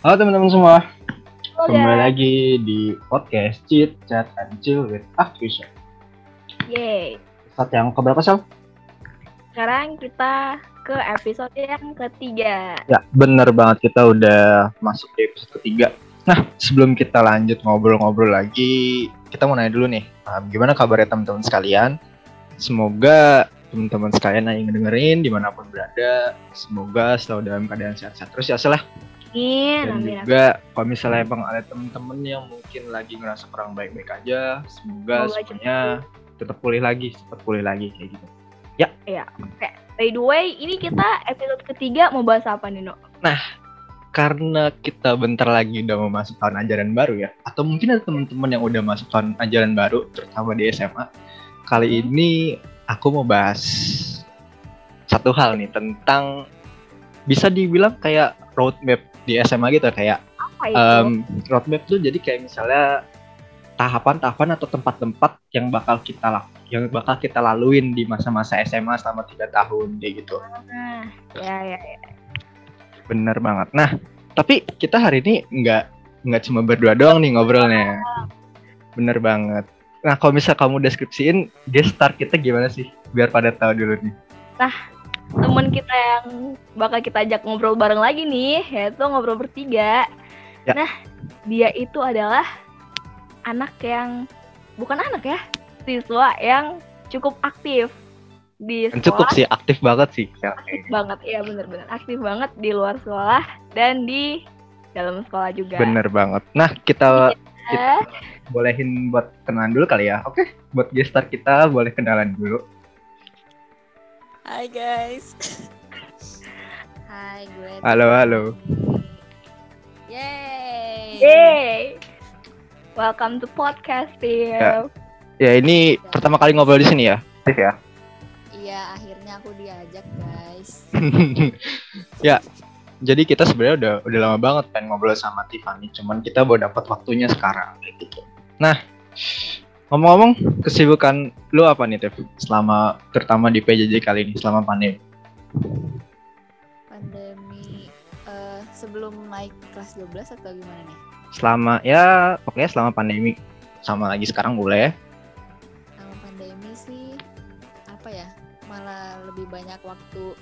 Halo teman-teman semua, Halo, kembali guys. lagi di podcast Cheat Chat and Chill with Activision. Yeay. Saat yang keberapa Sal? Sekarang kita ke episode yang ketiga. Ya, bener banget kita udah masuk di episode ketiga. Nah, sebelum kita lanjut ngobrol-ngobrol lagi, kita mau nanya dulu nih, um, gimana kabarnya teman-teman sekalian? Semoga teman-teman sekalian yang dengerin di mana pun berada, semoga selalu dalam keadaan sehat-sehat terus ya Sal ya. Amin. Dan Amin. juga kalau misalnya emang ada temen-temen yang mungkin lagi ngerasa kurang baik-baik aja, semoga Semoga semuanya tetap pulih lagi, cepat pulih lagi kayak gitu. Oke. By the way, ini kita episode ketiga mau bahas apa nih, No? Karena kita bentar lagi udah mau masuk tahun ajaran baru ya, atau mungkin ada teman-teman yang udah masuk tahun ajaran baru, terutama di SMA. Kali Hmm. ini aku mau bahas satu hal nih tentang bisa dibilang kayak roadmap di SMA gitu kayak Apa itu? um, roadmap tuh jadi kayak misalnya tahapan-tahapan atau tempat-tempat yang bakal kita lak- yang bakal kita laluin di masa-masa SMA selama tiga tahun kayak gitu. Nah, ya, ya, ya. Bener banget. Nah, tapi kita hari ini nggak nggak cuma berdua doang nih ngobrolnya. Bener banget. Nah, kalau misal kamu deskripsiin guest star kita gimana sih? Biar pada tahu dulu nih. Temen kita yang bakal kita ajak ngobrol bareng lagi nih, yaitu ngobrol bertiga. Ya. Nah, dia itu adalah anak yang bukan anak ya, siswa yang cukup aktif di sekolah. Cukup sih, aktif banget sih. Ya, aktif banget iya bener-bener aktif banget di luar sekolah dan di dalam sekolah juga Bener banget. Nah, kita Eh, bolehin buat kenalan dulu kali ya. Oke, buat guest star kita boleh kenalan dulu. Hai guys. Hai gue. Halo, halo. Yeay. yay welcome to podcast Ya. Ya, ini pertama kali ngobrol di sini ya. Aktif ya. Iya akhirnya aku diajak guys. ya. Jadi kita sebenarnya udah udah lama banget pengen ngobrol sama Tiffany, cuman kita baru dapat waktunya sekarang gitu. Nah, ngomong-ngomong kesibukan lu apa nih, Tiff? Selama terutama di PJJ kali ini selama pandemi. Pandemi eh, sebelum naik kelas 12 atau gimana nih? Selama ya pokoknya selama pandemi sama lagi sekarang boleh. Sama pandemi sih apa ya? Malah lebih banyak waktu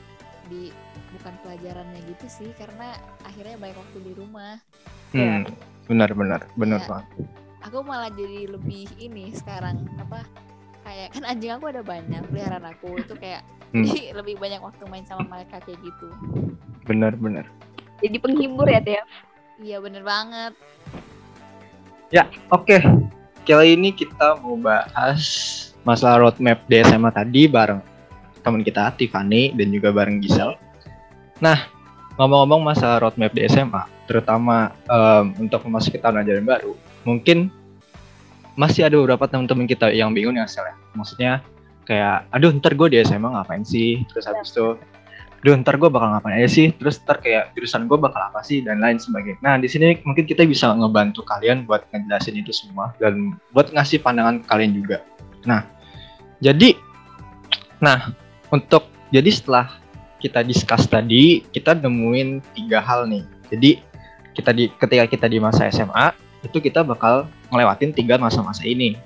di bukan pelajarannya gitu sih karena akhirnya banyak waktu di rumah. Hmm, benar benar benar Ya. banget. Aku malah jadi lebih ini sekarang apa? Kayak kan anjing aku ada banyak peliharaan aku itu kayak Hmm. jadi lebih banyak waktu main sama mereka kayak gitu. Benar benar. jadi penghibur ya Tim Iya bener banget. Ya, oke. Kali ini kita mau bahas masalah roadmap di SMA tadi bareng teman kita Tiffany dan juga bareng Gisel. Nah, ngomong-ngomong masalah roadmap di SMA, terutama em, untuk memasuki tahun ajaran baru, mungkin masih ada beberapa teman-teman kita yang bingung ya, Sel, ya. Maksudnya kayak, aduh ntar gue di SMA ngapain sih? Terus habis itu, aduh ntar gue bakal ngapain aja sih? Terus ntar kayak jurusan gue bakal apa sih? Dan lain sebagainya. Nah, di sini mungkin kita bisa ngebantu kalian buat ngejelasin itu semua dan buat ngasih pandangan kalian juga. Nah, jadi, nah untuk jadi setelah kita discuss tadi, kita nemuin tiga hal nih. Jadi kita di ketika kita di masa SMA itu kita bakal ngelewatin tiga masa-masa ini.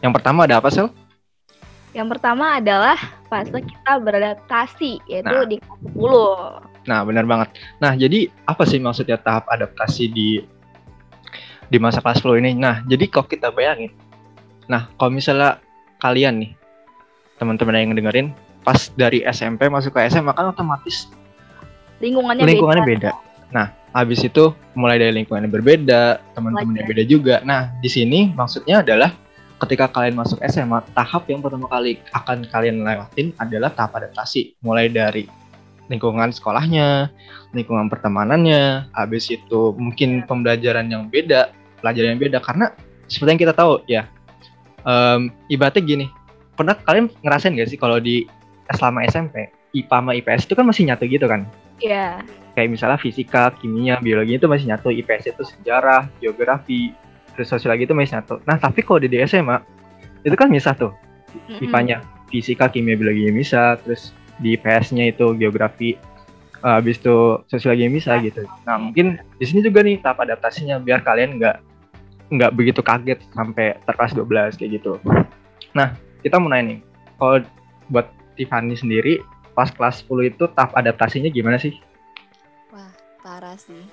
Yang pertama ada apa sih? yang pertama adalah fase kita beradaptasi yaitu Nah. di kelas 10 Nah, benar banget. Nah, jadi apa sih maksudnya tahap adaptasi di di masa kelas 10 ini? Nah, jadi kalau kita bayangin, nah kalau misalnya kalian nih, teman-teman yang dengerin, pas dari SMP masuk ke SMA kan otomatis lingkungannya, lingkungannya beda. beda. Nah, habis itu mulai dari lingkungan yang berbeda, teman-temannya Pelajaran. beda juga. Nah, di sini maksudnya adalah ketika kalian masuk SMA, tahap yang pertama kali akan kalian lewatin adalah tahap adaptasi. Mulai dari lingkungan sekolahnya, lingkungan pertemanannya, habis itu mungkin pembelajaran yang beda, pelajaran yang beda karena seperti yang kita tahu ya, em, ibaratnya gini, pernah kalian ngerasain gak sih kalau di selama SMP IPA sama IPS itu kan masih nyatu gitu kan? Iya. Kayak misalnya fisika, kimia, biologi itu masih nyatu, IPS itu sejarah, geografi, terus sosiologi itu masih nyatu. Nah, tapi kalau di SMA itu kan misah tuh. IPA-nya, fisika, kimia, biologi bisa, terus di IPS-nya itu geografi, eh, habis itu sosiologi yang bisa gitu. Nah mungkin di sini juga nih tahap adaptasinya biar kalian nggak nggak begitu kaget sampai terkelas 12 kayak gitu. Nah kita mau nanya nih, kalau buat Tiffany sendiri pas kelas 10 itu tahap adaptasinya gimana sih? Parah sih.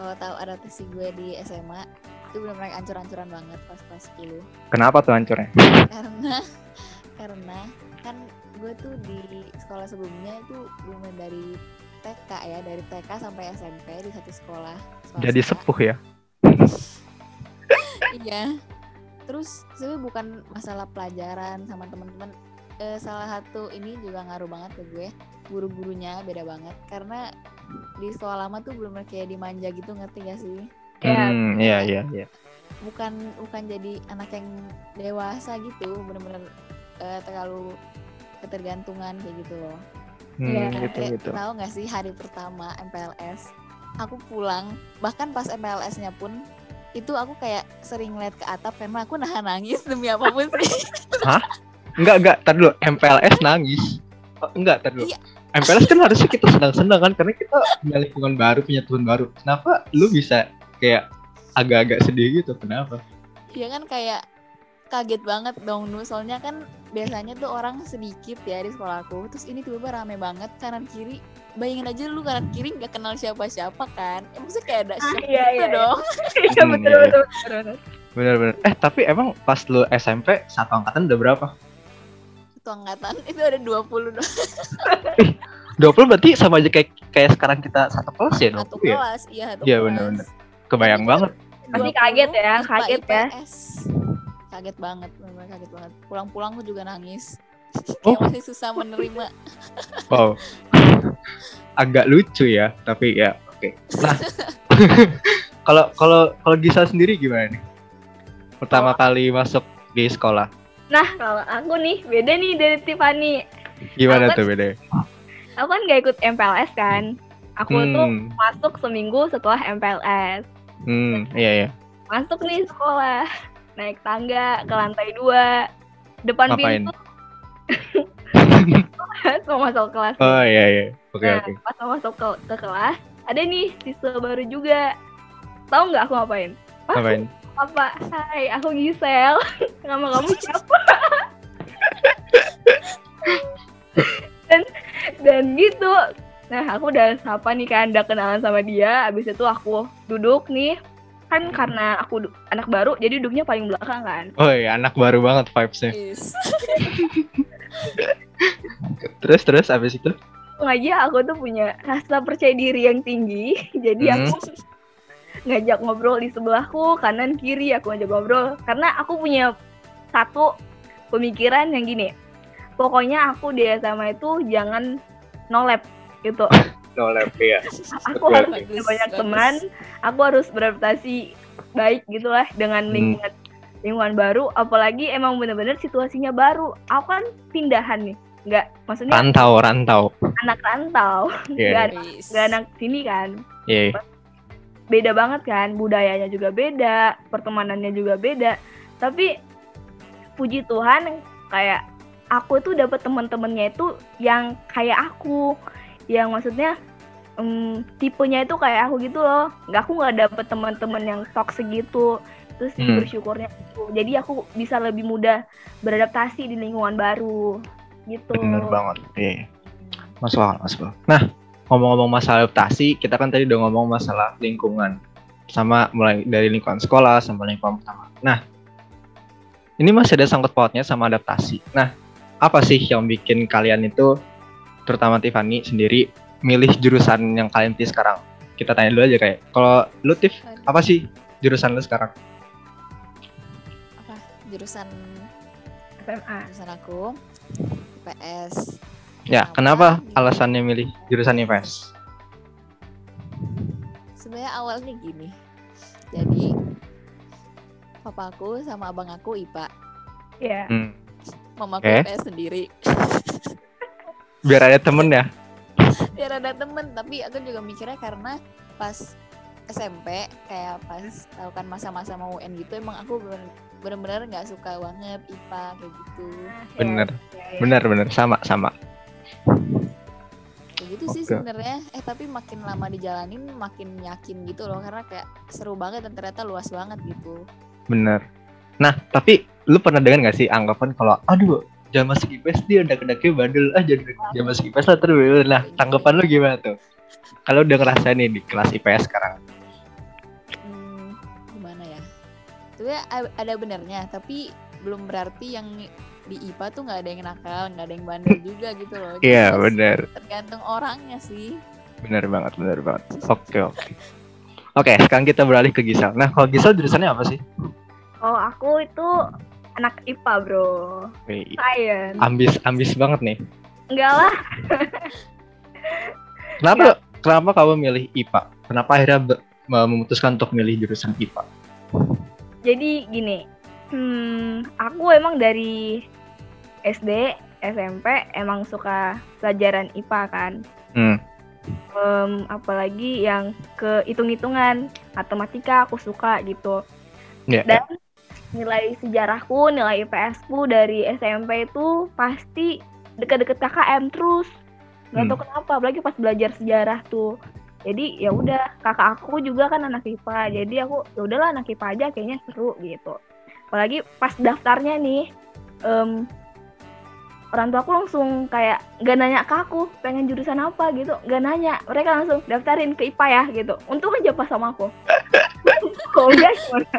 Kalau tahu adaptasi gue di SMA, itu benar-benar ancur-ancuran banget pas kelas 10. Kenapa tuh hancurnya? Karena karena kan gue tuh di sekolah sebelumnya itu benar dari TK ya, dari TK sampai SMP di satu sekolah. Jadi swasta. sepuh ya? iya terus sebenarnya bukan masalah pelajaran sama teman-teman eh, salah satu ini juga ngaruh banget ke gue. Guru-gurunya beda banget. Karena di sekolah lama tuh belum kayak dimanja gitu ngerti gak sih? Ya, Hmm, iya iya iya. bukan bukan jadi anak yang dewasa gitu. Bener-bener eh, terlalu ketergantungan kayak gitu loh. Hmm, Iya, gitu Kayak gitu. tahu nggak sih hari pertama MPLS aku pulang bahkan pas MPLS-nya pun itu aku kayak sering lihat ke atap karena aku nahan nangis demi apa pun sih Enggak enggak, tar dulu MPLS nangis. Oh, enggak, tar dulu. Iya. MPLS kan harusnya kita senang-senang kan karena kita punya lingkungan baru, punya Tuhan baru. Kenapa lu bisa kayak agak-agak sedih gitu? Kenapa? ya kan kayak kaget banget dong Nu soalnya kan biasanya tuh orang sedikit ya di sekolahku terus ini tiba-tiba rame banget kanan kiri bayangin aja lu kanan kiri nggak kenal siapa-siapa kan ya, maksudnya kayak ada Ah, shock iya, gitu iya, iya. dong Iya Hmm, betul iya, iya. betul betul. Bener-bener. Eh tapi emang pas lu SMP satu angkatan udah berapa? Satu angkatan itu ada 20 dong 20 berarti sama aja kayak kayak sekarang kita satu kelas ya satu 20 ya? kelas iya satu Iya, kelas. bener-bener. Kebayang banget. Pasti kaget ya, 20 kaget ya. IPS. kaget banget bener kaget banget pulang-pulang aku juga nangis Oh. kayak masih susah menerima Wow. Agak lucu ya, tapi ya oke. Nah, kalau kalau kalau Gisa sendiri gimana nih? Pertama kali masuk di sekolah, Nah kalau aku nih beda nih dari Tiffany. gimana Apa tuh beda? Aku kan gak ikut MPLS kan. Aku tuh Hmm, masuk seminggu setelah MPLS. hmm, iya iya. Masuk nih sekolah, naik tangga ke lantai dua, depan Ngapain? pintu. mau masuk kelas. Oh iya iya. Oke nah, oke. pas mau masuk ke, ke kelas, ada nih siswa baru juga. Tahu nggak aku ngapain? Ngapain? Apa? Hai, aku Gisel. Nama kamu siapa? dan dan gitu. Nah, aku udah sapa nih kan, udah kenalan sama dia. Abis itu aku duduk nih. Kan karena aku anak baru, jadi duduknya paling belakang kan. Oh iya, anak baru banget vibesnya. Is. Terus terus abis itu? Langsung aja aku tuh punya rasa percaya diri yang tinggi. Jadi Hmm. aku ngajak ngobrol di sebelahku, kanan kiri aku ngajak ngobrol. Karena aku punya satu pemikiran yang gini. Pokoknya aku di SMA itu jangan nolep gitu. Nolep ya. Aku Betul. harus Bagus, punya banyak bagus. teman, aku harus beradaptasi baik gitulah dengan Hmm. lingkungan lingkungan baru. Apalagi emang bener-bener situasinya baru. Aku kan pindahan nih, nggak maksudnya Rantau rantau. anak rantau, Iya. nggak nggak anak sini kan. Iya. iya. Beda banget kan budayanya juga beda pertemanannya juga beda tapi puji Tuhan kayak aku tuh dapat teman-temannya itu yang kayak aku yang maksudnya em, tipenya itu kayak aku gitu loh nggak aku nggak dapet teman-teman yang toxic gitu terus Hmm. bersyukurnya itu jadi aku bisa lebih mudah beradaptasi di lingkungan baru gitu Bener banget. Iya. Masuk akal, masuk akal. Nah, ngomong-ngomong masalah adaptasi, kita kan tadi udah ngomong masalah lingkungan. Sama mulai dari lingkungan sekolah sama lingkungan pertama. Nah, ini masih ada sangkut pautnya sama adaptasi. Nah, apa sih yang bikin kalian itu, terutama Tiffany sendiri, milih jurusan yang kalian pilih sekarang? Kita tanya dulu aja kayak, kalau lu Tiff, apa sih jurusan lu sekarang? apa jurusan SMA jurusan aku IPS Ya, kenapa alasannya milih jurusan IPS? sebenarnya awalnya gini jadi papaku sama abang aku IPA ya Hmm. mamaku Oke. IPS sendiri Biar ada temen ya? biar ada temen tapi aku juga mikirnya karena pas SMP kayak pas tahu kan masa-masa mau UN gitu emang aku bener- bener-bener nggak suka banget IPA kayak gitu Bener. Ya, ya. Bener, bener. Sama, sama. Kayak gitu sih sebenarnya. Eh tapi makin lama dijalanin makin yakin gitu loh. Karena kayak seru banget dan ternyata luas banget gitu. Bener. Nah, tapi lu pernah dengar gak sih anggapan kalau aduh jangan masuk IPS dia udah kedaknya bandel ah jangan, jangan masuk IPS lah terus. Nah tanggapan lu gimana tuh? Kalau udah ngerasain nih di kelas IPS sekarang. Hmm, gimana ya? Sebenarnya ada benernya tapi belum berarti yang di IPA tuh nggak ada yang nakal nggak ada yang bandel juga gitu loh. Iya Just bener. tergantung orangnya sih. Bener banget bener banget. Oke oke. Oke sekarang kita beralih ke Gisel. Nah kalau Gisel jurusannya apa sih? Oh, aku itu anak IPA, Bro. Wih, Science. ambis ambis banget nih. Enggak lah. kenapa kenapa kamu milih IPA kenapa akhirnya be- memutuskan untuk milih jurusan IPA Jadi gini, hmm, aku emang dari SD, SMP emang suka pelajaran IPA kan. hmm. Em, apalagi yang ke hitung-hitungan, matematika aku suka gitu. ya Dan nilai sejarahku, nilai IPS-ku dari SMP itu pasti deket-deket KKM terus. Gak tau Hmm. kenapa, apalagi pas belajar sejarah tuh. Jadi ya udah, kakak aku juga kan anak IPA. Jadi aku ya udahlah anak IPA aja kayaknya seru gitu. Apalagi pas daftarnya nih, em, orang tua aku langsung kayak gak nanya ke aku pengen jurusan apa gitu, gak nanya. Mereka langsung daftarin ke IPA ya gitu. Untung aja pas sama aku. Kalau enggak gimana?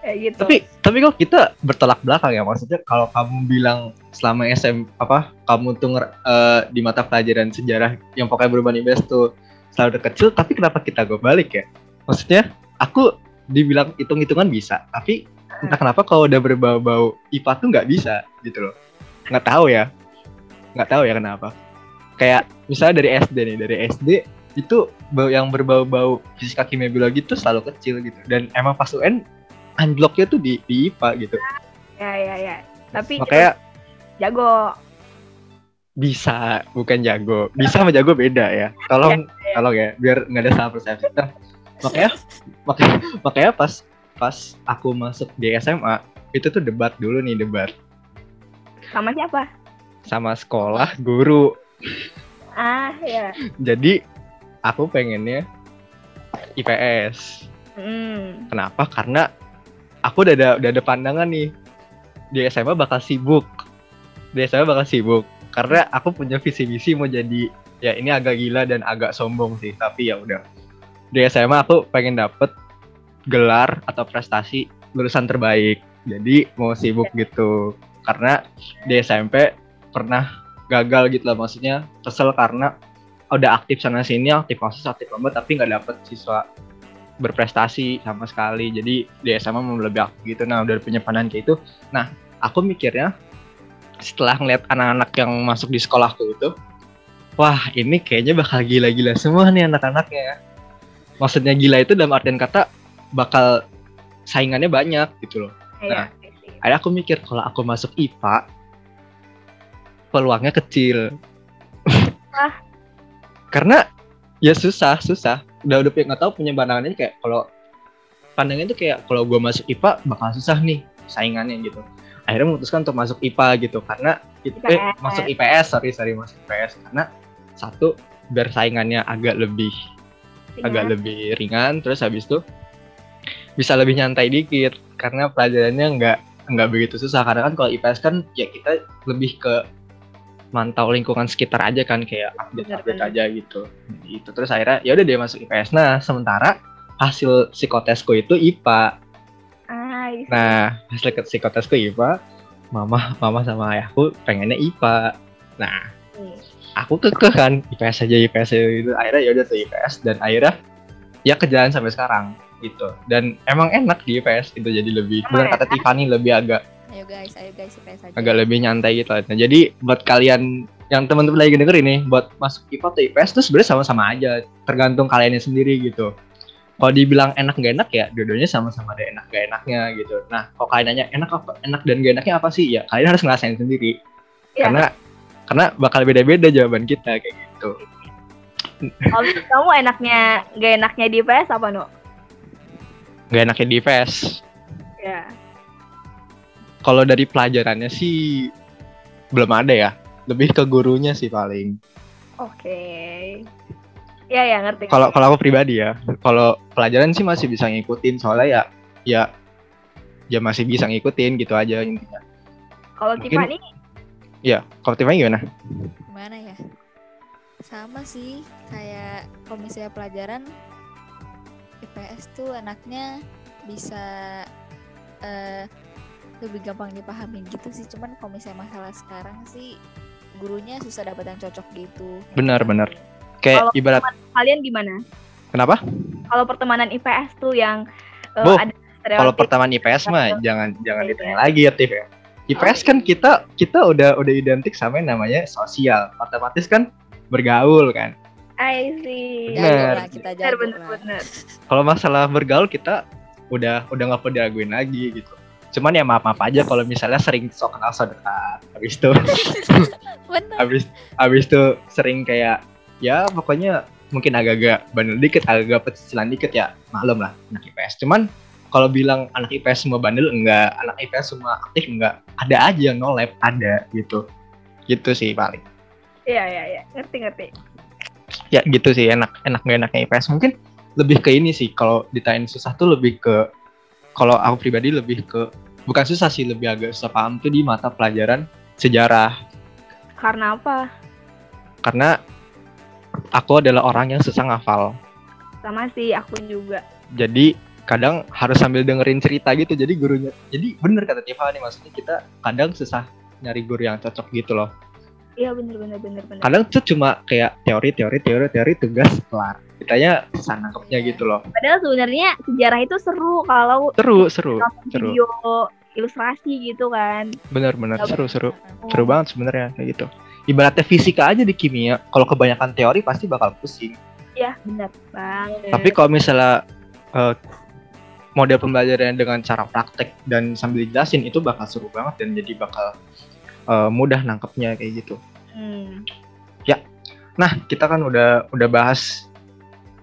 kayak gitu. tapi tapi kok kita bertolak belakang ya maksudnya kalau kamu bilang selama SM apa kamu tuh nger- eh, di mata pelajaran sejarah yang pokoknya berubah IPS tuh selalu dari kecil tapi kenapa kita gue balik ya maksudnya aku dibilang hitung-hitungan bisa tapi entah kenapa kalau udah berbau-bau IPA tuh nggak bisa gitu loh nggak tahu ya. Nggak tahu ya kenapa. Kayak misalnya dari SD nih dari SD itu bau yang berbau-bau fisika kimia biologi tuh selalu kecil gitu. Dan emang pas UN anjloknya tuh di, di IPA gitu. Ya ya ya. Tapi makanya jago. bisa bukan jago. Bisa sama jago beda ya. Tolong tolong ya biar nggak ada salah persepsi. Nah, makanya makanya makanya pas pas aku masuk di SMA itu tuh debat dulu nih debat Sama siapa? sama sekolah guru. Ah ya. jadi aku pengennya IPS Hmm. kenapa? Karena aku udah ada udah ada pandangan nih. Di SMA bakal sibuk. Di SMA bakal sibuk. Karena aku punya visi misi mau jadi ya ini agak gila dan agak sombong sih tapi ya udah. Di SMA aku pengen dapet gelar atau prestasi lulusan terbaik. Jadi mau sibuk gitu karena di SMP pernah gagal gitu lah maksudnya kesel karena udah aktif sana sini aktif masuk aktif lomba tapi nggak dapet siswa berprestasi sama sekali. Jadi di SMA mau lebih aktif gitu. Nah udah punya pandangan kayak itu. Nah aku mikirnya setelah ngeliat anak-anak yang masuk di sekolahku itu wah ini kayaknya bakal gila-gila semua nih anak-anaknya maksudnya gila itu dalam artian kata bakal saingannya banyak gitu loh. Iya. Akhirnya aku mikir kalau aku masuk IPA peluangnya kecil. Ah. karena ya susah susah. Udah udah nggak tahu punya pandangannya kayak kalau pandangannya tuh kayak kalau gua masuk IPA bakal susah nih saingannya gitu. Akhirnya memutuskan untuk masuk IPA gitu karena itu eh, masuk IPS sorry sorry masuk IPS karena satu biar saingannya agak lebih Iya. agak lebih ringan terus habis itu bisa lebih nyantai dikit. Karena pelajarannya nggak nggak begitu susah. Karena kan kalau IPS kan ya kita lebih ke mantau lingkungan sekitar aja kan kayak update update Bener-bener. aja gitu. Itu terus akhirnya ya udah dia masuk IPS nah sementara hasil psikotesku itu IPA Ah, iya. nah hasil psikotesku IPA mama mama sama ayahku pengennya IPA nah Nih. aku kekeh kan IPS aja IPS aja gitu. Akhirnya ya udah tuh IPS dan akhirnya ya kejalan sampai sekarang gitu. Dan emang enak di IPS itu jadi lebih benar kata Tiffany lebih agak ayo guys ayo guys IPS aja. agak lebih nyantai gitu nah jadi buat kalian yang teman-teman lagi denger ini buat masuk IPA atau IPS tuh sebenarnya sama-sama aja tergantung kaliannya sendiri gitu. Kalau dibilang enak gak enak ya dua-duanya sama-sama ada enak gak enaknya gitu. Nah kalau kalian nanya enak apa enak dan gak enaknya apa sih? Ya kalian harus ngerasain sendiri. Iya. karena karena bakal beda-beda jawaban kita kayak gitu. Kalau kamu enaknya gak enaknya di IPS apa no? Gak enaknya di IPS Ya. kalau dari pelajarannya sih belum ada ya lebih ke gurunya sih paling Oke. Ya ya ngerti. Kalau kalau aku pribadi ya, kalau pelajaran sih masih bisa ngikutin soalnya ya ya ya masih bisa ngikutin gitu aja intinya. kalau Tiffany Ya, kalau Tiffany gimana? Gimana ya? Sama sih kayak kalau misalnya pelajaran IPS tuh anaknya bisa eh lebih gampang dipahami gitu sih. Cuman kalau misalnya masalah sekarang sih gurunya susah dapat yang cocok gitu. Benar, benar. Kayak Kalau ibarat kalian gimana? kenapa? Kalau pertemanan IPS tuh yang eh, Bu, ada Kalau pertemanan IPS mah jangan jangan Iya. ditanya lagi ya Tiff ya. IPS kan kita kita udah udah identik sama yang namanya sosial. Otomatis kan bergaul kan. I see. Bener. Jago lah kita Bener jago bener lah. bener. Kalau masalah bergaul kita udah udah nggak perlu diraguin lagi gitu. Cuman ya maaf maaf aja kalau misalnya sering sok kenal sok dekat. Habis itu habis habis itu sering kayak ya pokoknya mungkin agak-agak bandel dikit, agak-agak pecicilan dikit ya maklum lah anak IPS. Cuman kalau bilang anak IPS semua bandel enggak, anak IPS semua aktif enggak. Ada aja yang no lab ada gitu. Gitu sih paling. Iya iya iya. Ngerti ngerti. Ya gitu sih enak enak nggak enaknya IPS mungkin lebih ke ini sih kalau ditanyain susah tuh lebih ke kalau aku pribadi lebih ke bukan susah sih lebih agak susah paham tuh di mata pelajaran sejarah Karena apa? karena aku adalah orang yang susah ngafal Sama sih aku juga. jadi kadang harus sambil dengerin cerita gitu jadi gurunya jadi bener kata Tiffany maksudnya kita kadang susah nyari guru yang cocok gitu loh Iya bener bener bener bener. kadang tuh cuma kayak teori teori teori teori tugas kelar. Kitanya susah nangkepnya gitu loh. Padahal sebenarnya sejarah itu seru kalau seru seru seru. video ilustrasi gitu kan. bener bener. Ya, seru seru. seru banget sebenarnya kayak gitu. Ibaratnya fisika aja di kimia kalau kebanyakan teori pasti bakal pusing. Iya bener banget. tapi kalau misalnya eh, model pembelajaran dengan cara praktek dan sambil dijelasin itu bakal seru banget dan jadi bakal eh, mudah nangkepnya kayak gitu Hmm. Nah, kita kan udah udah bahas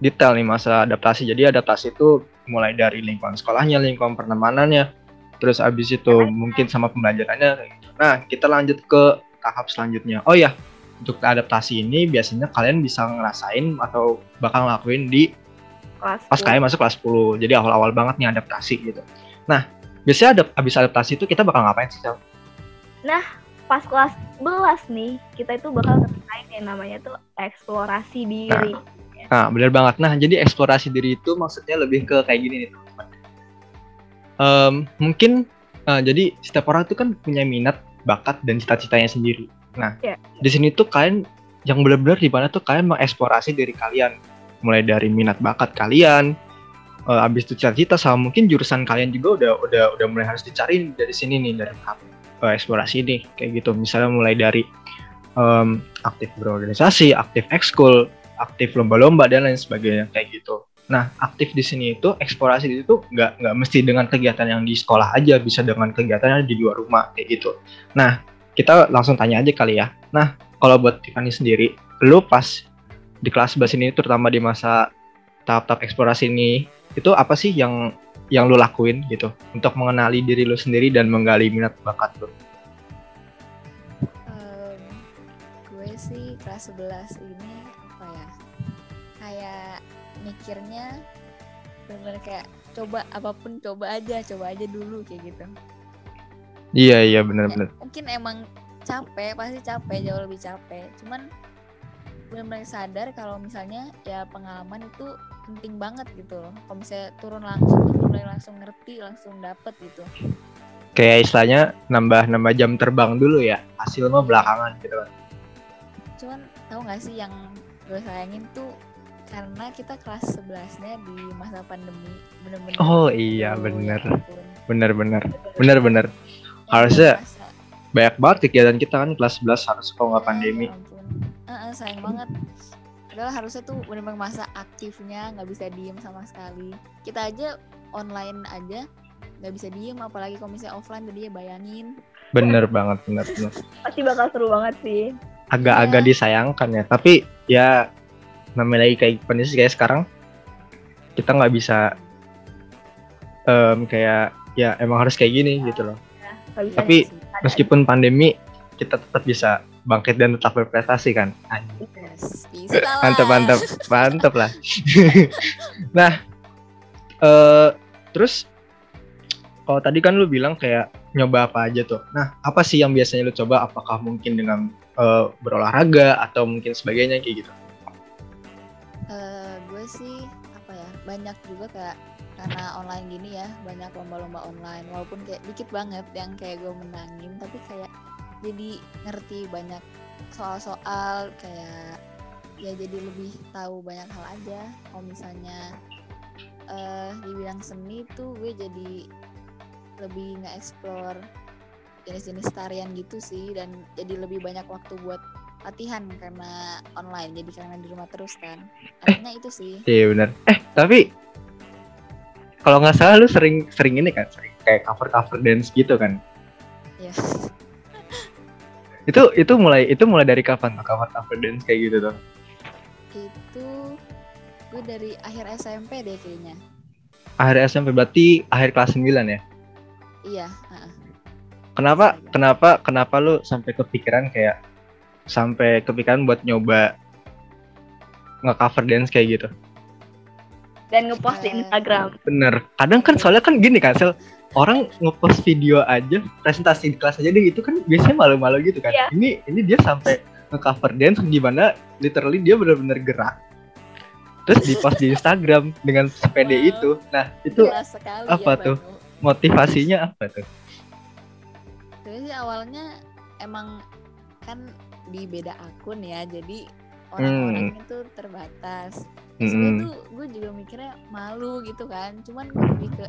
detail nih masa adaptasi. Jadi adaptasi itu mulai dari lingkungan sekolahnya, lingkungan pertemanannya, terus abis itu mungkin sama pembelajarannya. Nah, kita lanjut ke tahap selanjutnya. Oh ya, untuk adaptasi ini biasanya kalian bisa ngerasain atau bakal ngelakuin di kelas pas 10. kalian masuk kelas 10. Jadi awal-awal banget nih adaptasi gitu. Nah, biasanya ada abis adaptasi itu kita bakal ngapain sih, Sel? Pas kelas 11 nih kita itu bakal ngerasain yang namanya tuh eksplorasi diri. Nah, benar banget. Nah, jadi eksplorasi diri itu maksudnya lebih ke kayak gini nih, teman-teman. Em, mungkin eh, jadi setiap orang itu kan punya minat, bakat dan cita-citanya sendiri. Nah, Iya. di sini tuh kalian yang benar-benar di mana tuh kalian mengeksplorasi diri kalian, mulai dari minat bakat kalian, eh, habis itu cita-cita sama mungkin jurusan kalian juga udah udah udah mulai harus dicari dari sini nih dari tahap eh, eksplorasi ini kayak gitu. Misalnya mulai dari em, aktif berorganisasi, aktif ekskul, aktif lomba-lomba dan lain sebagainya kayak gitu. Nah, aktif di sini itu eksplorasi itu nggak nggak mesti dengan kegiatan yang di sekolah aja, bisa dengan kegiatan yang di luar rumah kayak gitu. Nah, kita langsung tanya aja kali ya. Nah, kalau buat Tiffany sendiri, lu pas di kelas 11 ini terutama di masa tahap-tahap eksplorasi ini, itu apa sih yang yang lu lakuin gitu untuk mengenali diri lu sendiri dan menggali minat bakat lu? Em, gue sih kelas 11 ini apa ya kayak mikirnya bener kayak coba apa pun coba aja coba aja dulu kayak gitu Iya iya Ya, benar-benar. mungkin emang capek pasti capek jauh lebih capek cuman benar-benar sadar kalau misalnya ya pengalaman itu penting banget gitu loh kalau misalnya turun langsung tuh benar langsung ngerti langsung dapet gitu Kayak istilahnya nambah-nambah jam terbang dulu ya. Hasil mah belakangan gitu kan. cuman tahu nggak sih yang gue sayangin tuh karena kita kelas 11 nya di masa pandemi bener-bener Oh, iya, Aduh, bener. ya ampun. Bener-bener. Bener-bener. Harusnya- Banyak banget kegiatan kita kan kelas 11 harus kalau nggak pandemi. Ya ampun. Heeh, sayang banget. Padahal harusnya tuh bener-bener masa aktifnya nggak bisa diem sama sekali. Kita aja online aja nggak bisa diem, apalagi kalau misalnya offline tadi ya bayangin. Bener banget, bener bener. Pasti bakal seru banget sih. Agak-agak Iya. disayangkan ya. Tapi ya namanya lagi kayak kondisi kayak sekarang, kita nggak bisa em, kayak ya emang harus kayak gini gitu loh. Bisa Tapi meskipun pandemi, kita tetap bisa bangkit dan tetap berprestasi kan. Anjing. Yes, bisa lah. Mantap mantap mantap lah. nah, eh terus kalau tadi kan lu bilang kayak nyoba apa aja tuh. Nah, apa sih yang biasanya lu coba? Apakah mungkin dengan eh, berolahraga atau mungkin sebagainya kayak gitu? Eh, gue sih apa ya banyak juga kayak karena online gini ya banyak lomba-lomba online walaupun kayak dikit banget yang kayak gue menangin tapi kayak jadi ngerti banyak soal-soal kayak ya jadi lebih tahu banyak hal aja kalau misalnya eh di bidang seni tuh gue jadi lebih nge-explore jenis-jenis tarian gitu sih dan jadi lebih banyak waktu buat latihan karena online jadi karena di rumah terus kan enaknya itu sih Iya benar. Eh tapi kalau nggak salah lu sering sering ini kan, sering kayak cover cover dance gitu kan? ya Itu itu mulai itu mulai dari kapan tuh cover cover dance kayak gitu tuh? itu gue dari akhir SMP deh kayaknya Akhir SMP berarti akhir kelas 9 ya? iya heeh. Kenapa Iya. kenapa kenapa lu sampai kepikiran kayak sampai kepikiran buat nyoba nge-cover dance kayak gitu? dan ngepost di Eh. Instagram. Bener. Kadang kan soalnya kan gini kan, Sel. Orang ngepost video aja, presentasi di kelas aja deh itu kan biasanya malu-malu gitu kan. Iya. Ini ini dia sampai nge-cover dance di mana literally dia benar-benar gerak. Terus di post di Instagram dengan sepede Wow. itu. Nah, itu sekali apa ya, tuh? Banu. motivasinya apa tuh? Sih awalnya emang kan di beda akun ya jadi orang-orang itu terbatas Terus gue Mm-mm. tuh gue juga mikirnya malu gitu kan cuman gue lebih ke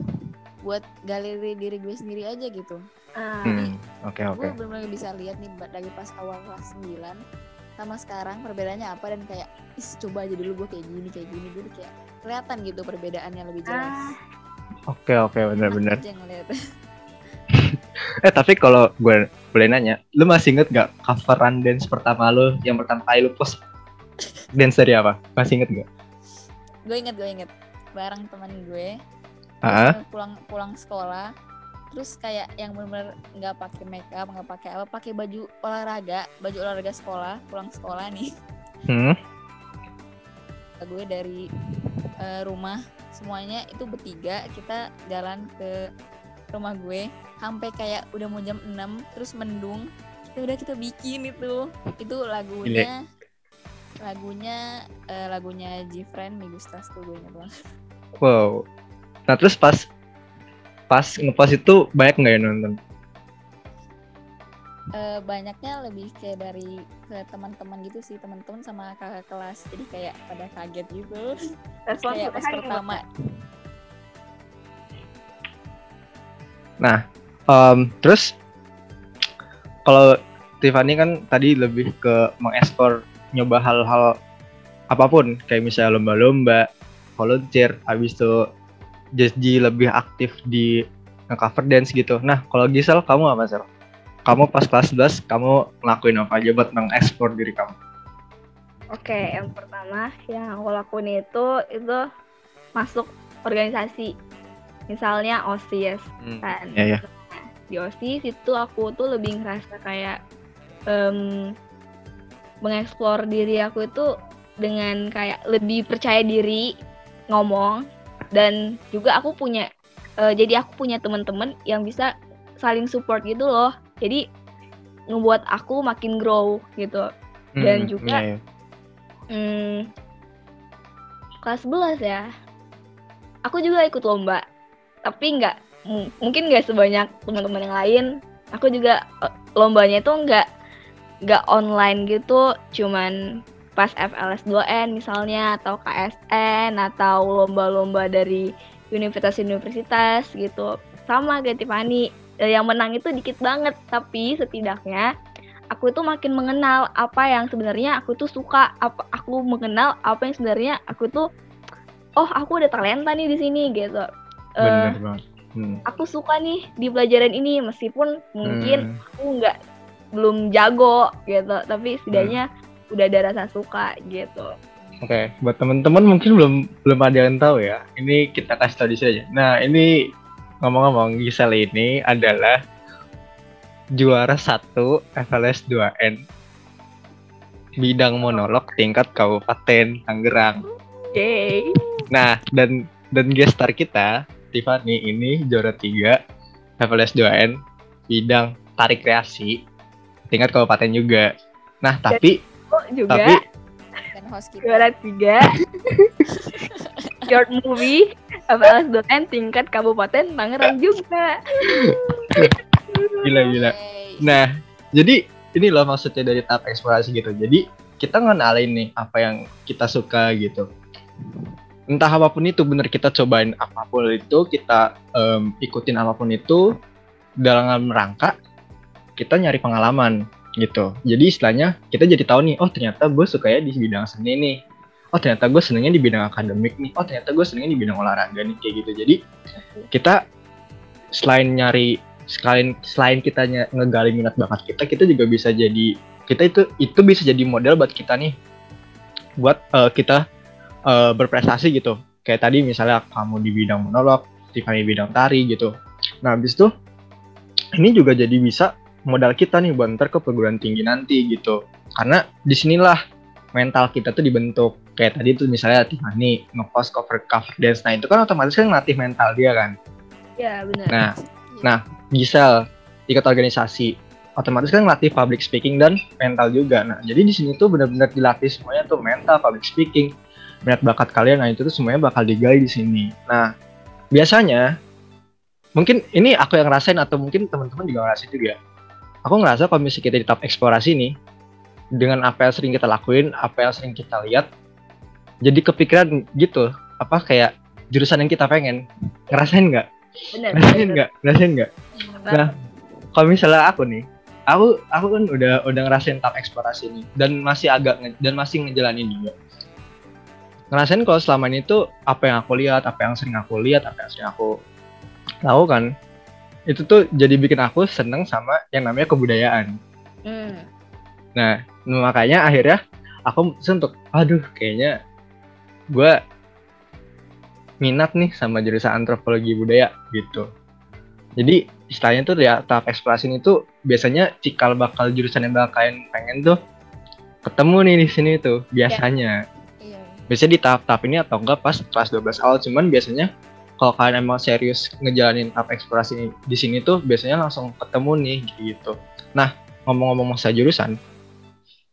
buat galeri diri gue sendiri aja gitu. Ah, Hmm, Oke oke. gue benar-benar bisa lihat nih dari pas awal kelas 9 sama sekarang perbedaannya apa dan kayak is coba aja dulu gue kayak gini kayak gini. Gue kayak kelihatan gitu perbedaannya lebih jelas. Ah, Oke oke Enak benar-benar. Eh tapi kalau gue boleh nanya, lu masih inget gak coveran dance pertama lu yang pertama kali lu post? Dance dari apa? Masih inget gak? gue inget gue inget. Bareng teman gue Eh, pulang pulang sekolah terus kayak yang benar-benar nggak pakai make up nggak pakai apa pakai baju olahraga baju olahraga sekolah pulang sekolah nih. Hmm, gue dari eh, rumah. Semuanya itu bertiga kita jalan ke rumah gue sampai kayak udah mau jam 6 terus mendung. Ya udah kita bikin itu. Itu lagunya lagunya eh, lagunya Gfriend Migustas tuh gue banget. Wow. Nah terus pas pas ngepost itu banyak nggak yang nonton? Eh, banyaknya lebih kayak dari ke teman-teman gitu sih teman-teman sama kakak kelas. Jadi kayak pada kaget gitu. Kayak pas pertama. Um, terus kalau Tiffany kan tadi lebih ke mengekspor nyoba hal-hal apa pun. Kayak misalnya lomba-lomba, volunteer, habis itu Jesji lebih aktif di cover dance gitu. Nah, kalau Gisel kamu apa, Sel? Kamu pas kelas 11 kamu ngelakuin apa aja buat mengekspor diri kamu? Oke, yang pertama yang aku lakuin itu itu masuk organisasi. Misalnya OSIS kan. Ya, ya. Di OSIS itu aku tuh lebih ngerasa kayak em, mengeksplor diri aku itu dengan kayak lebih percaya diri ngomong dan juga aku punya eh, jadi aku punya teman-teman yang bisa saling support gitu loh. Jadi ngebuat aku makin grow gitu. Dan Hmm, juga- iya, iya. Hmm, kelas 11 ya. Aku juga ikut lomba, tapi nggak mungkin nggak sebanyak teman-teman yang lain. Aku juga eh, lombanya itu nggak nggak online gitu, cuman pas FLS 2N misalnya atau KSN atau lomba-lomba dari universitas-universitas gitu. Sama kayak Tiffany, Eh, yang menang itu dikit banget, tapi setidaknya aku itu makin mengenal apa yang sebenarnya aku tuh suka apa aku mengenal apa yang sebenarnya aku tuh oh aku ada talenta nih di sini gitu Eh, banget. Hmm. aku suka nih di pelajaran ini meskipun mungkin Hmm. aku nggak belum jago gitu tapi setidaknya udah ada rasa suka gitu Oke, buat teman-teman mungkin belum belum ada yang tahu ya. Ini kita kasih tahu di sini aja. Nah, ini ngomong-ngomong Giselle ini adalah juara satu FLS 2N bidang monolog tingkat Kabupaten Tangerang. Yay. Nah, dan dan guest star kita, Tiffany ini juara 3 FLS 2N bidang tarik kreasi tingkat kabupaten juga. Nah, tapi Juga tapi Dan host kita. juara tiga short movie FLS 2N tingkat Kabupaten Tangerang juga. gila gila. Nah, jadi ini loh maksudnya dari tahap eksplorasi gitu. Jadi kita ngenalin nih apa yang kita suka gitu. Entah apa pun itu bener kita cobain apa pun itu, kita em, ikutin apa pun itu dalam rangka kita nyari pengalaman gitu. Jadi istilahnya kita jadi tahu nih, oh ternyata gue sukanya di bidang seni nih. Oh ternyata gue senengnya di bidang akademik nih. Oh ternyata gue senengnya di bidang olahraga nih kayak gitu. Jadi kita selain nyari selain selain kita ngegali minat bakat kita kita juga bisa jadi kita itu itu bisa jadi model buat kita nih buat eh, kita eh, berprestasi gitu kayak tadi misalnya kamu di bidang monolog Tiffany di bidang tari gitu nah habis itu ini juga jadi bisa modal kita nih buat ntar ke perguruan tinggi nanti gitu karena di sinilah mental kita tuh dibentuk kayak tadi tuh misalnya Tiffany ngepost cover cover dance nah itu kan otomatis kan ngelatih mental dia kan Ya benar. nah Iya. Nah, Gisel ikut organisasi otomatis kan ngelatih public speaking dan mental juga. Nah, jadi di sini tuh benar-benar dilatih semuanya tuh mental, public speaking, minat bakat kalian. Nah, itu tuh semuanya bakal digali di sini. Nah, biasanya mungkin ini aku yang ngerasain atau mungkin teman-teman juga ngerasain juga. Aku ngerasa kalau misalnya kita di tahap eksplorasi nih dengan apa yang sering kita lakuin, apa yang sering kita lihat, jadi kepikiran gitu, apa kayak jurusan yang kita pengen. Ngerasain nggak? Ngerasain nggak? Ngerasain nggak? Nah, Nah, kalau misalnya aku nih, aku aku kan udah udah ngerasain tahap eksplorasi ini dan masih agak dan masih ngejalanin juga. Ngerasain kalau selama ini tuh apa yang aku lihat, apa yang sering aku lihat, apa yang sering aku lakukan, itu tuh jadi bikin aku seneng sama yang namanya kebudayaan. hmm. Nah, makanya akhirnya aku mutusin untuk, aduh, kayaknya gue minat nih sama jurusan antropologi budaya gitu. Jadi istilahnya tuh ya tahap eksplorasi ini tuh biasanya cikal bakal jurusan yang bakal kalian pengen tuh ketemu nih di sini tuh biasanya. Iya. Biasanya di tahap-tahap ini atau enggak pas kelas 12 awal cuman biasanya kalau kalian emang serius ngejalanin tahap eksplorasi ini, di sini tuh biasanya langsung ketemu nih gitu. Nah, ngomong-ngomong masa jurusan,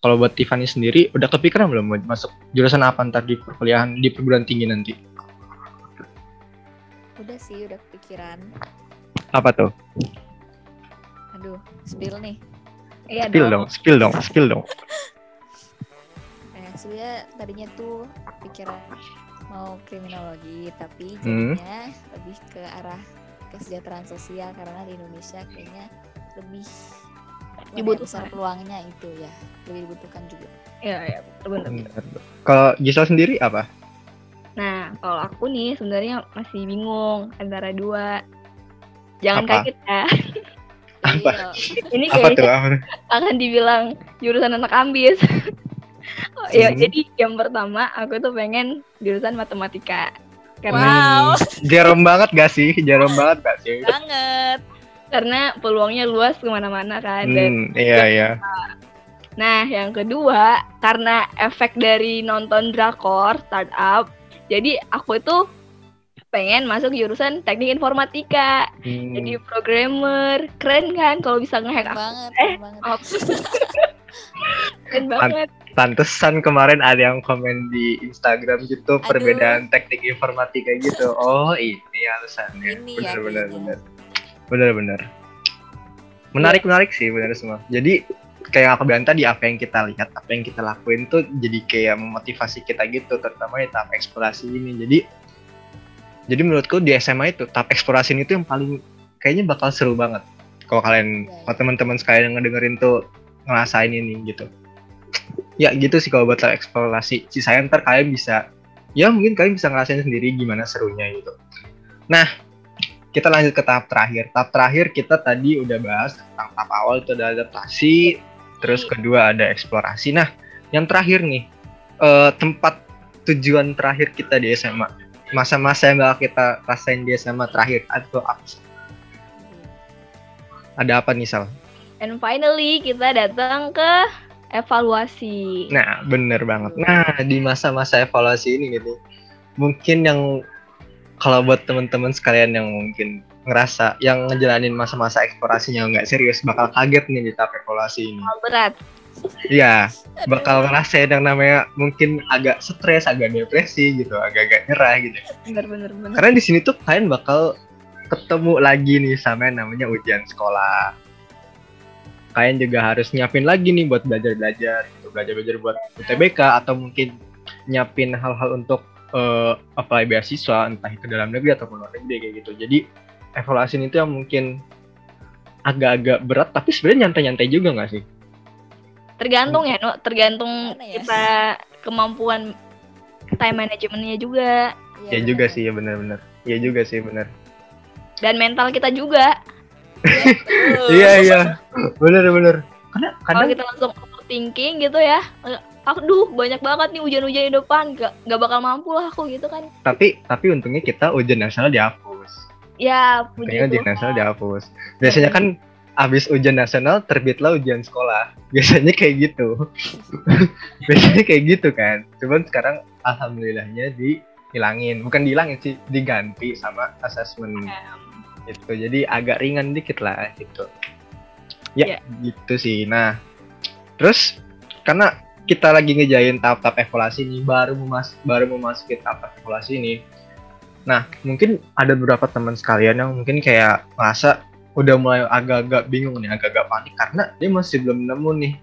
kalau buat Tiffany sendiri udah kepikiran belum mau masuk jurusan apa ntar di perkuliahan di perguruan tinggi nanti? Udah sih, udah kepikiran. Apa tuh? Aduh, spill nih. Iya Spill dong, spill dong, spill dong. Eh, sebenarnya tadinya tuh pikiran mau kriminologi, tapi Hmm. jadinya lebih ke arah kesejahteraan sosial karena di Indonesia kayaknya lebih Dibutuhkan. besar peluangnya itu ya, lebih dibutuhkan juga. Iya, iya, benar. Kalau Gisel sendiri apa? Nah, kalau aku nih sebenarnya masih bingung antara dua. Jangan Apa? kaget ya. Apa? Ini Apa tuh? kayaknya Apa? akan dibilang jurusan anak ambis. oh, ya, Hmm. jadi yang pertama aku tuh pengen jurusan matematika. Karena Wow. Jarum banget gak sih? Jarum banget gak sih? banget. karena peluangnya luas ke mana-mana kan. Dan Hmm, iya iya. Nah, yang kedua, karena efek dari nonton drakor startup, jadi aku itu pengen masuk jurusan teknik informatika, Hmm, jadi programmer. Keren kan kalau bisa ngehack aku. banget, Eh, banget. Keren banget. Pantesan kemarin ada yang komen di Instagram gitu Aduh. perbedaan teknik informatika gitu. Oh ini alasannya. Ini bener ya bener bener. Bener bener. Menarik menarik sih bener semua. Jadi kayak yang aku bilang tadi apa yang kita lihat, apa yang kita lakuin tuh jadi kayak memotivasi kita gitu, terutama di tahap eksplorasi ini. Jadi jadi menurutku di SMA itu tahap eksplorasi ini tuh yang paling kayaknya bakal seru banget. Kalau kalian, iya. kalau teman-teman sekalian yang ngedengerin tuh ngerasain ini gitu. Ya gitu sih kalau buat eksplorasi. Sisanya ntar kalian bisa, ya mungkin kalian bisa ngerasain sendiri gimana serunya gitu. Nah, kita lanjut ke tahap terakhir. Tahap terakhir kita tadi udah bahas tentang tahap awal itu ada adaptasi, terus kedua ada eksplorasi. Nah, yang terakhir nih, eh, tempat tujuan terakhir kita di SMA. Masa-masa yang bakal kita rasain di SMA terakhir atau apa? Ada apa nih Sal? And finally kita datang ke evaluasi. Nah, bener banget. Nah, di masa-masa evaluasi ini gitu, mungkin yang kalau buat teman-teman sekalian yang mungkin ngerasa yang ngejalanin masa-masa eksplorasinya nggak serius, bakal kaget nih di tahap evaluasi ini. Berat. Iya, bakal ngerasain yang namanya mungkin agak stres, agak depresi gitu, agak-agak nyerah gitu. Bener bener bener. Karena di sini tuh kalian bakal ketemu lagi nih sama yang namanya ujian sekolah. Kalian juga harus nyiapin lagi nih buat belajar-belajar, gitu. belajar-belajar buat UTBK atau mungkin nyiapin hal-hal untuk eh, apply beasiswa entah itu dalam negeri ataupun luar negeri kayak gitu. Jadi evaluasi ini tuh yang mungkin agak-agak berat tapi sebenarnya nyantai-nyantai juga nggak sih? Tergantung ya, no? tergantung ya? kita kemampuan time managementnya juga Ya, juga sih ya benar-benar. Ya juga sih benar. dan mental kita juga. Iya iya, benar-benar. Karena Kalau kadang kita langsung overthinking gitu ya, aduh banyak banget nih hujan-hujan di depan, gak, gak bakal mampu lah aku gitu kan. tapi tapi untungnya kita ujian nasional dihapus. Ya, puji ujian Tuhan. nasional dihapus. Biasanya kan abis ujian nasional terbitlah ujian sekolah. Biasanya kayak gitu. Biasanya kayak gitu kan. Cuman sekarang alhamdulillahnya dihilangin. Bukan dihilangin sih, diganti sama asesmen gitu. Jadi agak ringan dikit lah gitu. Ya, Ya. gitu sih. Nah, terus karena kita lagi ngejain tahap-tahap evaluasi ini baru memas baru memasuki tahap evaluasi ini. Nah, mungkin ada beberapa teman sekalian yang mungkin kayak merasa udah mulai agak-agak bingung nih, agak-agak panik karena dia masih belum nemu nih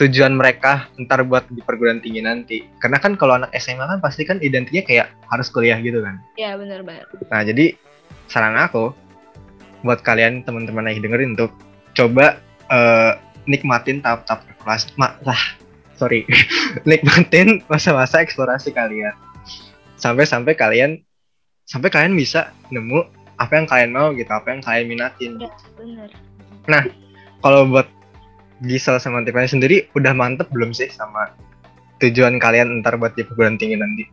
tujuan mereka ntar buat di perguruan tinggi nanti. Karena kan kalau anak SMA kan pasti kan identiknya kayak harus kuliah gitu kan. Ya, bener banget. Nah, jadi saran aku buat kalian teman-teman yang dengerin untuk coba eh, nikmatin tahap-tahap kelas ma lah sorry nikmatin masa-masa eksplorasi kalian sampai-sampai kalian sampai kalian bisa nemu apa yang kalian mau gitu apa yang kalian minatin Ya, bener. kalau buat Gisel sama Tiffany sendiri udah mantep belum sih sama tujuan kalian ntar buat di perguruan tinggi nanti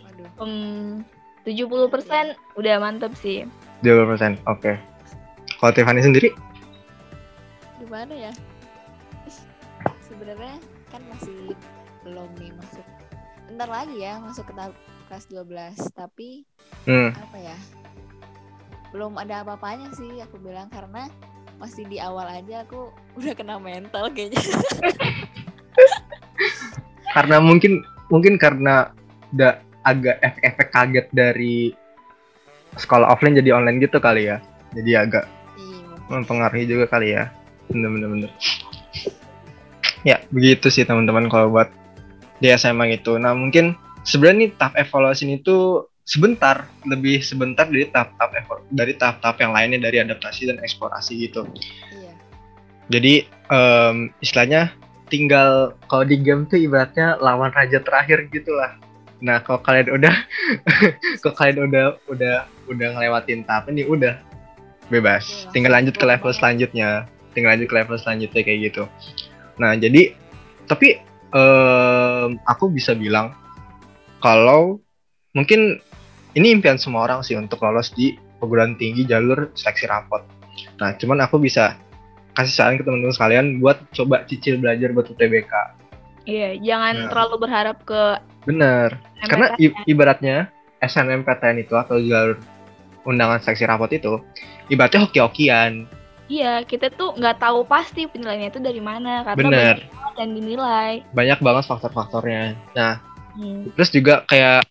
Waduh. Hmm, 70% udah mantep sih. 20% oke kalau Tiffany sendiri Gimana ya? Sebenarnya kan masih belum nih masuk. Bentar lagi ya masuk ke tahap kelas 12, tapi hmm apa ya? Belum ada apa-apanya sih aku bilang karena masih di awal aja aku udah kena mental kayaknya. karena mungkin mungkin karena udah agak efek-efek kaget dari sekolah offline jadi online gitu kali ya jadi agak Iya, mempengaruhi juga kali ya bener-bener bener. ya begitu sih teman-teman kalau buat di SMA itu nah mungkin sebenarnya nih tahap evaluasi ini tuh sebentar lebih sebentar dari tahap-tahap dari tahap-tahap yang lainnya dari adaptasi dan eksplorasi gitu iya. jadi em, istilahnya tinggal kalau di game tuh ibaratnya lawan raja terakhir gitu lah. Nah kalau kalian udah kalau kalian udah udah udah ngelewatin tahap ini udah bebas. Iya, Tinggal lanjut ke level selanjutnya. Tinggal lanjut ke level selanjutnya kayak gitu. Nah jadi tapi em, aku bisa bilang kalau mungkin ini impian semua orang sih untuk lolos di perguruan tinggi jalur seleksi rapot. Nah, cuman aku bisa kasih saran ke teman-teman sekalian buat coba cicil belajar buat UTBK. Iya, jangan Nah. terlalu berharap ke Bener. Karena MPTN. ibaratnya SNMPTN itu atau jalur undangan seleksi rapot itu ibaratnya hoki-hokian. Iya, kita tuh nggak tahu pasti penilaiannya itu dari mana karena Bener. banyak yang dinilai. Banyak banget faktor-faktornya. Nah, Hmm. terus juga kayak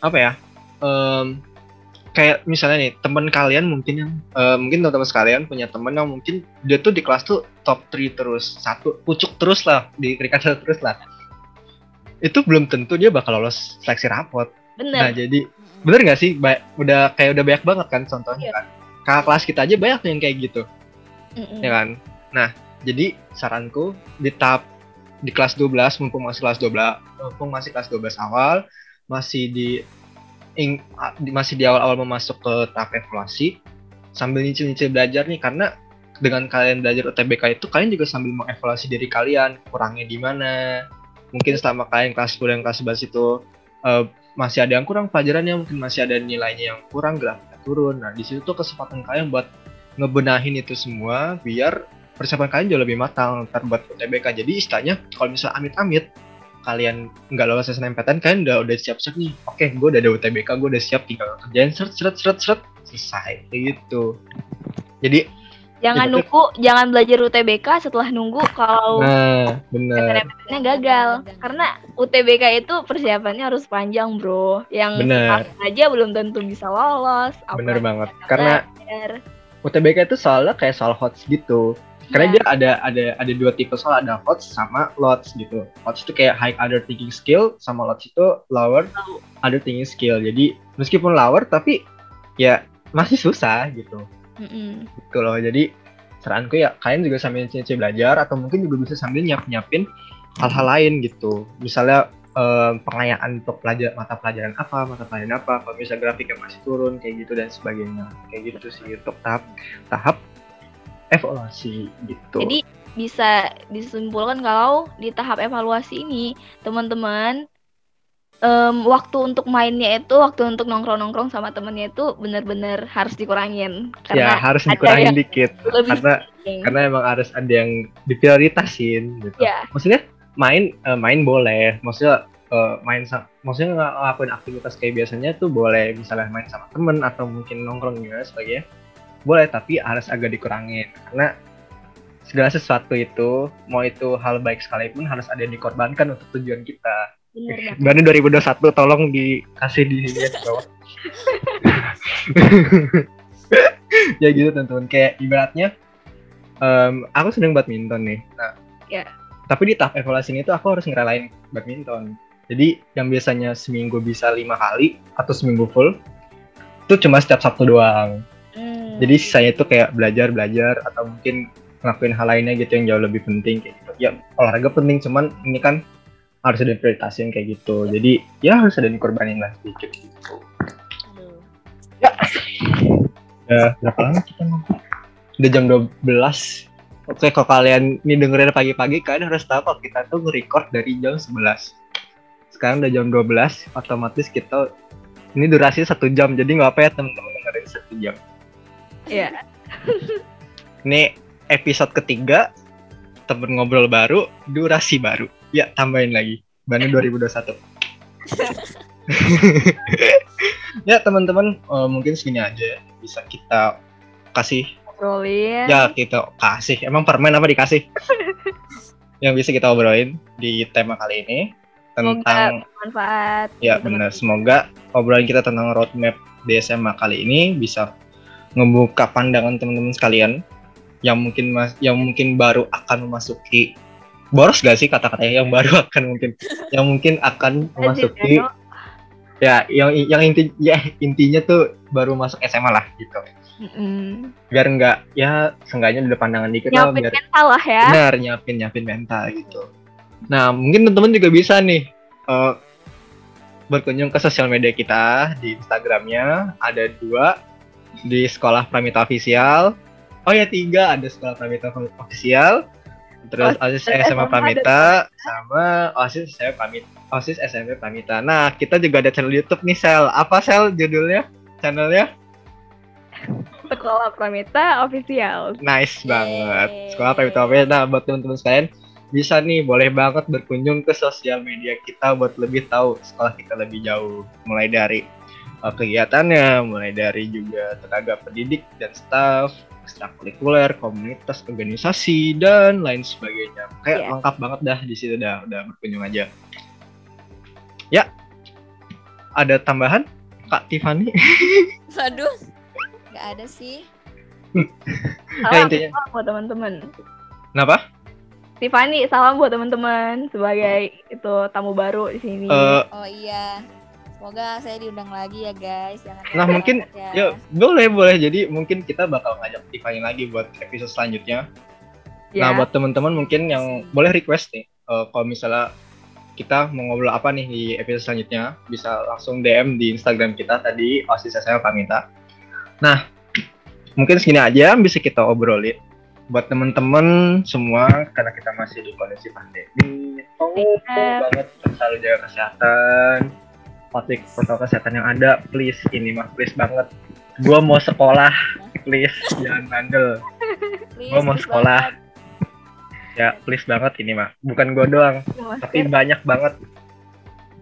apa ya? Em, kayak misalnya nih teman kalian mungkin yang eh, mungkin teman-teman sekalian punya teman yang mungkin dia tuh di kelas tuh top 3 terus satu pucuk terus lah di peringkat satu terus lah itu belum tentu dia bakal lolos seleksi rapot nah Bener. jadi Mm-mm. bener nggak sih Ba- udah kayak udah banyak banget kan contohnya Iya. kan kakak kelas kita aja banyak yang kayak gitu Mm-mm. ya kan nah jadi saranku di tahap di kelas 12 mumpung masih kelas 12 mumpung masih kelas 12 awal masih di, ing- di- masih di awal-awal mau masuk ke tahap evaluasi sambil nyicil-nyicil belajar nih karena dengan kalian belajar UTBK itu kalian juga sambil mengevaluasi diri kalian kurangnya di mana mungkin selama kalian kelas 10 dan kelas 11 itu eh, masih ada yang kurang pelajarannya mungkin masih ada nilainya yang kurang grafiknya turun. Nah di situ tuh kesempatan kalian buat ngebenahin itu semua biar persiapan kalian jauh lebih matang ntar buat UTBK jadi istilahnya kalau misalnya amit-amit kalian nggak lolos SNMPTN kalian udah udah siap-siap nih. Oke gue udah ada UTBK gue udah siap tinggal kerjain seret seret seret seret selesai. Gitu. Jadi Jangan Iya, nunggu, jangan belajar UTBK setelah nunggu kalau nah SNMPTN-nya gagal. Karena UTBK itu persiapannya harus panjang, Bro. Yang Bener. sekarang aja belum tentu bisa lolos. bener banget karena belajar. UTBK itu soalnya kayak soal HOTS gitu karena Iya. dia ada ada ada dua tipe soal ada HOTS sama LOTS gitu HOTS itu kayak high other thinking skill sama LOTS itu lower other thinking skill jadi meskipun lower tapi ya masih susah gitu Mm-mm. gitu loh. Jadi saranku ya kalian juga sambil cici belajar atau mungkin juga bisa sambil nyiap nyiapin hal-hal lain gitu. Misalnya eh, pengayaan untuk pelajar mata pelajaran apa mata pelajaran apa kalau misalnya grafiknya masih turun kayak gitu dan sebagainya. Kayak gitu sih untuk tahap tahap evaluasi gitu. Jadi bisa disimpulkan kalau di tahap evaluasi ini teman-teman em, waktu untuk mainnya itu waktu untuk nongkrong-nongkrong sama temennya itu benar-benar harus dikurangin. Ya karena harus ada dikurangin yang dikit. lebih karena penting. karena emang harus ada yang diprioritasin gitu. Ya. Maksudnya main eh, main boleh. Maksudnya eh, main maksudnya ngelakuin aktivitas kayak biasanya tuh boleh misalnya main sama temen atau mungkin nongkrong juga sebagainya boleh tapi harus agak dikurangin. Karena segala sesuatu itu mau itu hal baik sekalipun harus ada yang dikorbankan untuk tujuan kita bener banget. Baru 2021 tolong dikasih di sini ya di bawah. ya gitu teman-teman kayak ibaratnya em, aku sedang badminton nih. Nah, Ya. Tapi di tahap evaluasi ini tuh aku harus ngerelain badminton. Jadi yang biasanya seminggu bisa lima kali atau seminggu full itu cuma setiap Sabtu doang. Hmm. Jadi sisanya itu kayak belajar belajar atau mungkin ngelakuin hal lainnya gitu yang jauh lebih penting kayak gitu. Ya olahraga penting cuman ini kan harus ada prioritasin kayak gitu. Jadi ya harus ada dikorbanin lah sedikit gitu. Aduh. Ya berapa lama kita ngobrol? Udah jam 12. Oke kalau kalian ini dengerin pagi-pagi kalian harus tahu kalau kita tuh nge-record dari jam 11. Sekarang udah jam 12, otomatis kita ini durasi satu jam jadi nggak apa ya temen-temen dengerin satu jam. ya Ini episode ketiga temen ngobrol baru, durasi baru. Ya, tambahin lagi. Baru 2021. ya, teman-teman, eh, mungkin segini aja bisa kita kasih. ngobrolin Ya, kita kasih. Emang permen apa dikasih? Yang bisa kita obrolin di tema kali ini tentang manfaat Ya benar, semoga obrolan kita tentang roadmap di SMA kali ini bisa ngebuka pandangan teman-teman sekalian yang mungkin mas, yang mungkin baru akan memasuki boros gak sih kata-katanya? Yang baru akan mungkin yang mungkin akan memasuki ya yang yang inti ya intinya tuh baru masuk SMA lah gitu. Mm-mm. biar nggak ya seenggaknya udah pandangan dikit lah nyapin biar mental lah ya. Benar nyiapin nyiapin mental gitu. Nah mungkin teman-teman juga bisa nih eh, berkunjung ke sosial media kita di Instagramnya. Ada dua di sekolah Pramita Official. Oh ya tiga ada sekolah Pramita Official terus OSIS SMA Pramita sama OSIS SMA Pramita OSIS SMP Pramita nah kita juga ada channel YouTube nih Sel apa Sel judulnya channelnya sekolah Pramita official Nice banget. Yeay. Sekolah Pramita Official. Nah, buat teman-teman sekalian, bisa nih boleh banget berkunjung ke sosial media kita buat lebih tahu sekolah kita lebih jauh. Mulai dari uh, kegiatannya, mulai dari juga tenaga pendidik dan staff, ekstrakurikuler, komunitas, organisasi dan lain sebagainya. Kayak Iya. lengkap banget dah di situ dah, udah berkunjung aja. Ya. Ada tambahan Kak Tiffany? Waduh. Gak ada sih. Ya, salam, intinya. salam buat teman-teman Kenapa? Tiffany salam buat teman-teman sebagai itu tamu baru di sini Eh, Oh iya. Semoga saya diundang lagi ya guys. Jangan Nah, mungkin- ya. Ya boleh boleh jadi mungkin kita bakal ngajak Tiffany lagi buat episode selanjutnya. ya Nah buat teman-teman mungkin yang boleh request nih eh, kalau misalnya kita mau ngobrol apa nih di episode selanjutnya bisa langsung DM di Instagram kita tadi osis saya Pamita. Nah mungkin segini aja yang bisa kita obrolin buat teman-teman semua karena kita masih di kondisi pandemi. Iya. banget selalu jaga kesehatan. Patuhi protokol kesehatan yang ada, please ini mah please banget. Gua mau sekolah, please jangan bandel. Gua mau sekolah. banget. Ya, please banget ini mah. Bukan gue doang, tapi banyak banget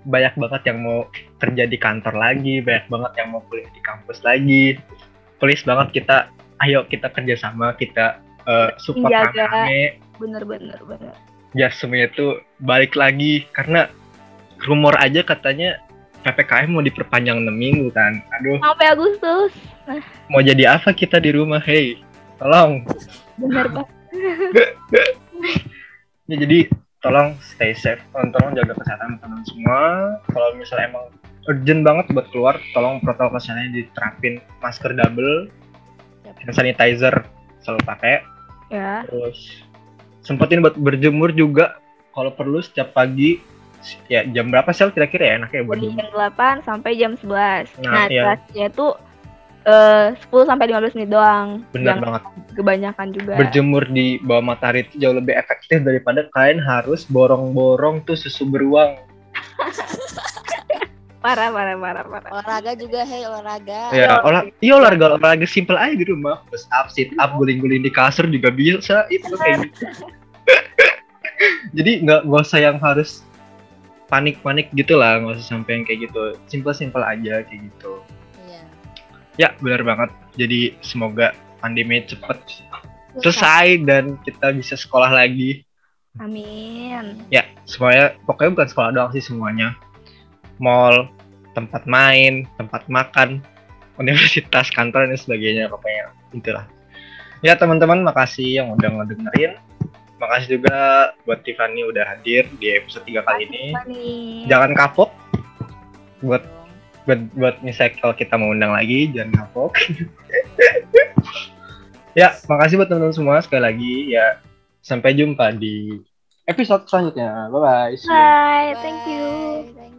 banyak banget yang mau kerja di kantor lagi, banyak banget yang mau kuliah di kampus lagi. Please banget kita, ayo kita kerjasama, kita eh, support rame Bener bener bener. biar semuanya itu balik lagi karena rumor aja katanya PPKM mau diperpanjang 6 minggu kan. Aduh, Sampai Agustus. mau jadi apa kita di rumah? Hey, tolong. Bener pak. Ya, jadi tolong stay safe, tolong, tolong jaga kesehatan teman semua. Kalau misalnya emang urgent banget buat keluar, tolong protokol kesehatannya diterapin masker double, Yap. hand sanitizer selalu pakai. Ya. Terus sempetin buat berjemur juga kalau perlu setiap pagi. Ya jam berapa sih kira-kira ya enaknya buat Dari jam 8 sampai jam 11. Nah, Nah, iya. durasinya itu eh 10 sampai 15 menit doang. Bener Yang banget. kebanyakan juga. Berjemur di bawah matahari itu jauh lebih efektif daripada kalian harus borong-borong tuh susu beruang. Parah parah parah parah. olahraga juga hei olahraga Ya, olah, iya olahraga olahraga simple aja di rumah. Push up, sit up, guling-guling di kasur juga bisa. Itu kayak gitu. Jadi nggak nggak usah yang harus panik-panik gitu lah, nggak usah sampai yang kayak gitu. Simple-simple aja kayak gitu. iya Ya, benar banget. Jadi semoga pandemi cepet selesai dan kita bisa sekolah lagi. Amin. Ya, semuanya pokoknya bukan sekolah doang sih semuanya. Mall, tempat main, tempat makan, universitas, kantor dan sebagainya pokoknya itulah. Ya teman-teman, makasih yang udah ngedengerin. Makasih juga buat Tiffany udah hadir di episode 3 kali ini. Nih. Jangan kapok buat buat buat misalnya kalau kita mau undang lagi jangan kapok. ya, makasih buat teman-teman semua sekali lagi ya. Sampai jumpa di episode selanjutnya. Bye bye. Bye. Thank you. Bye,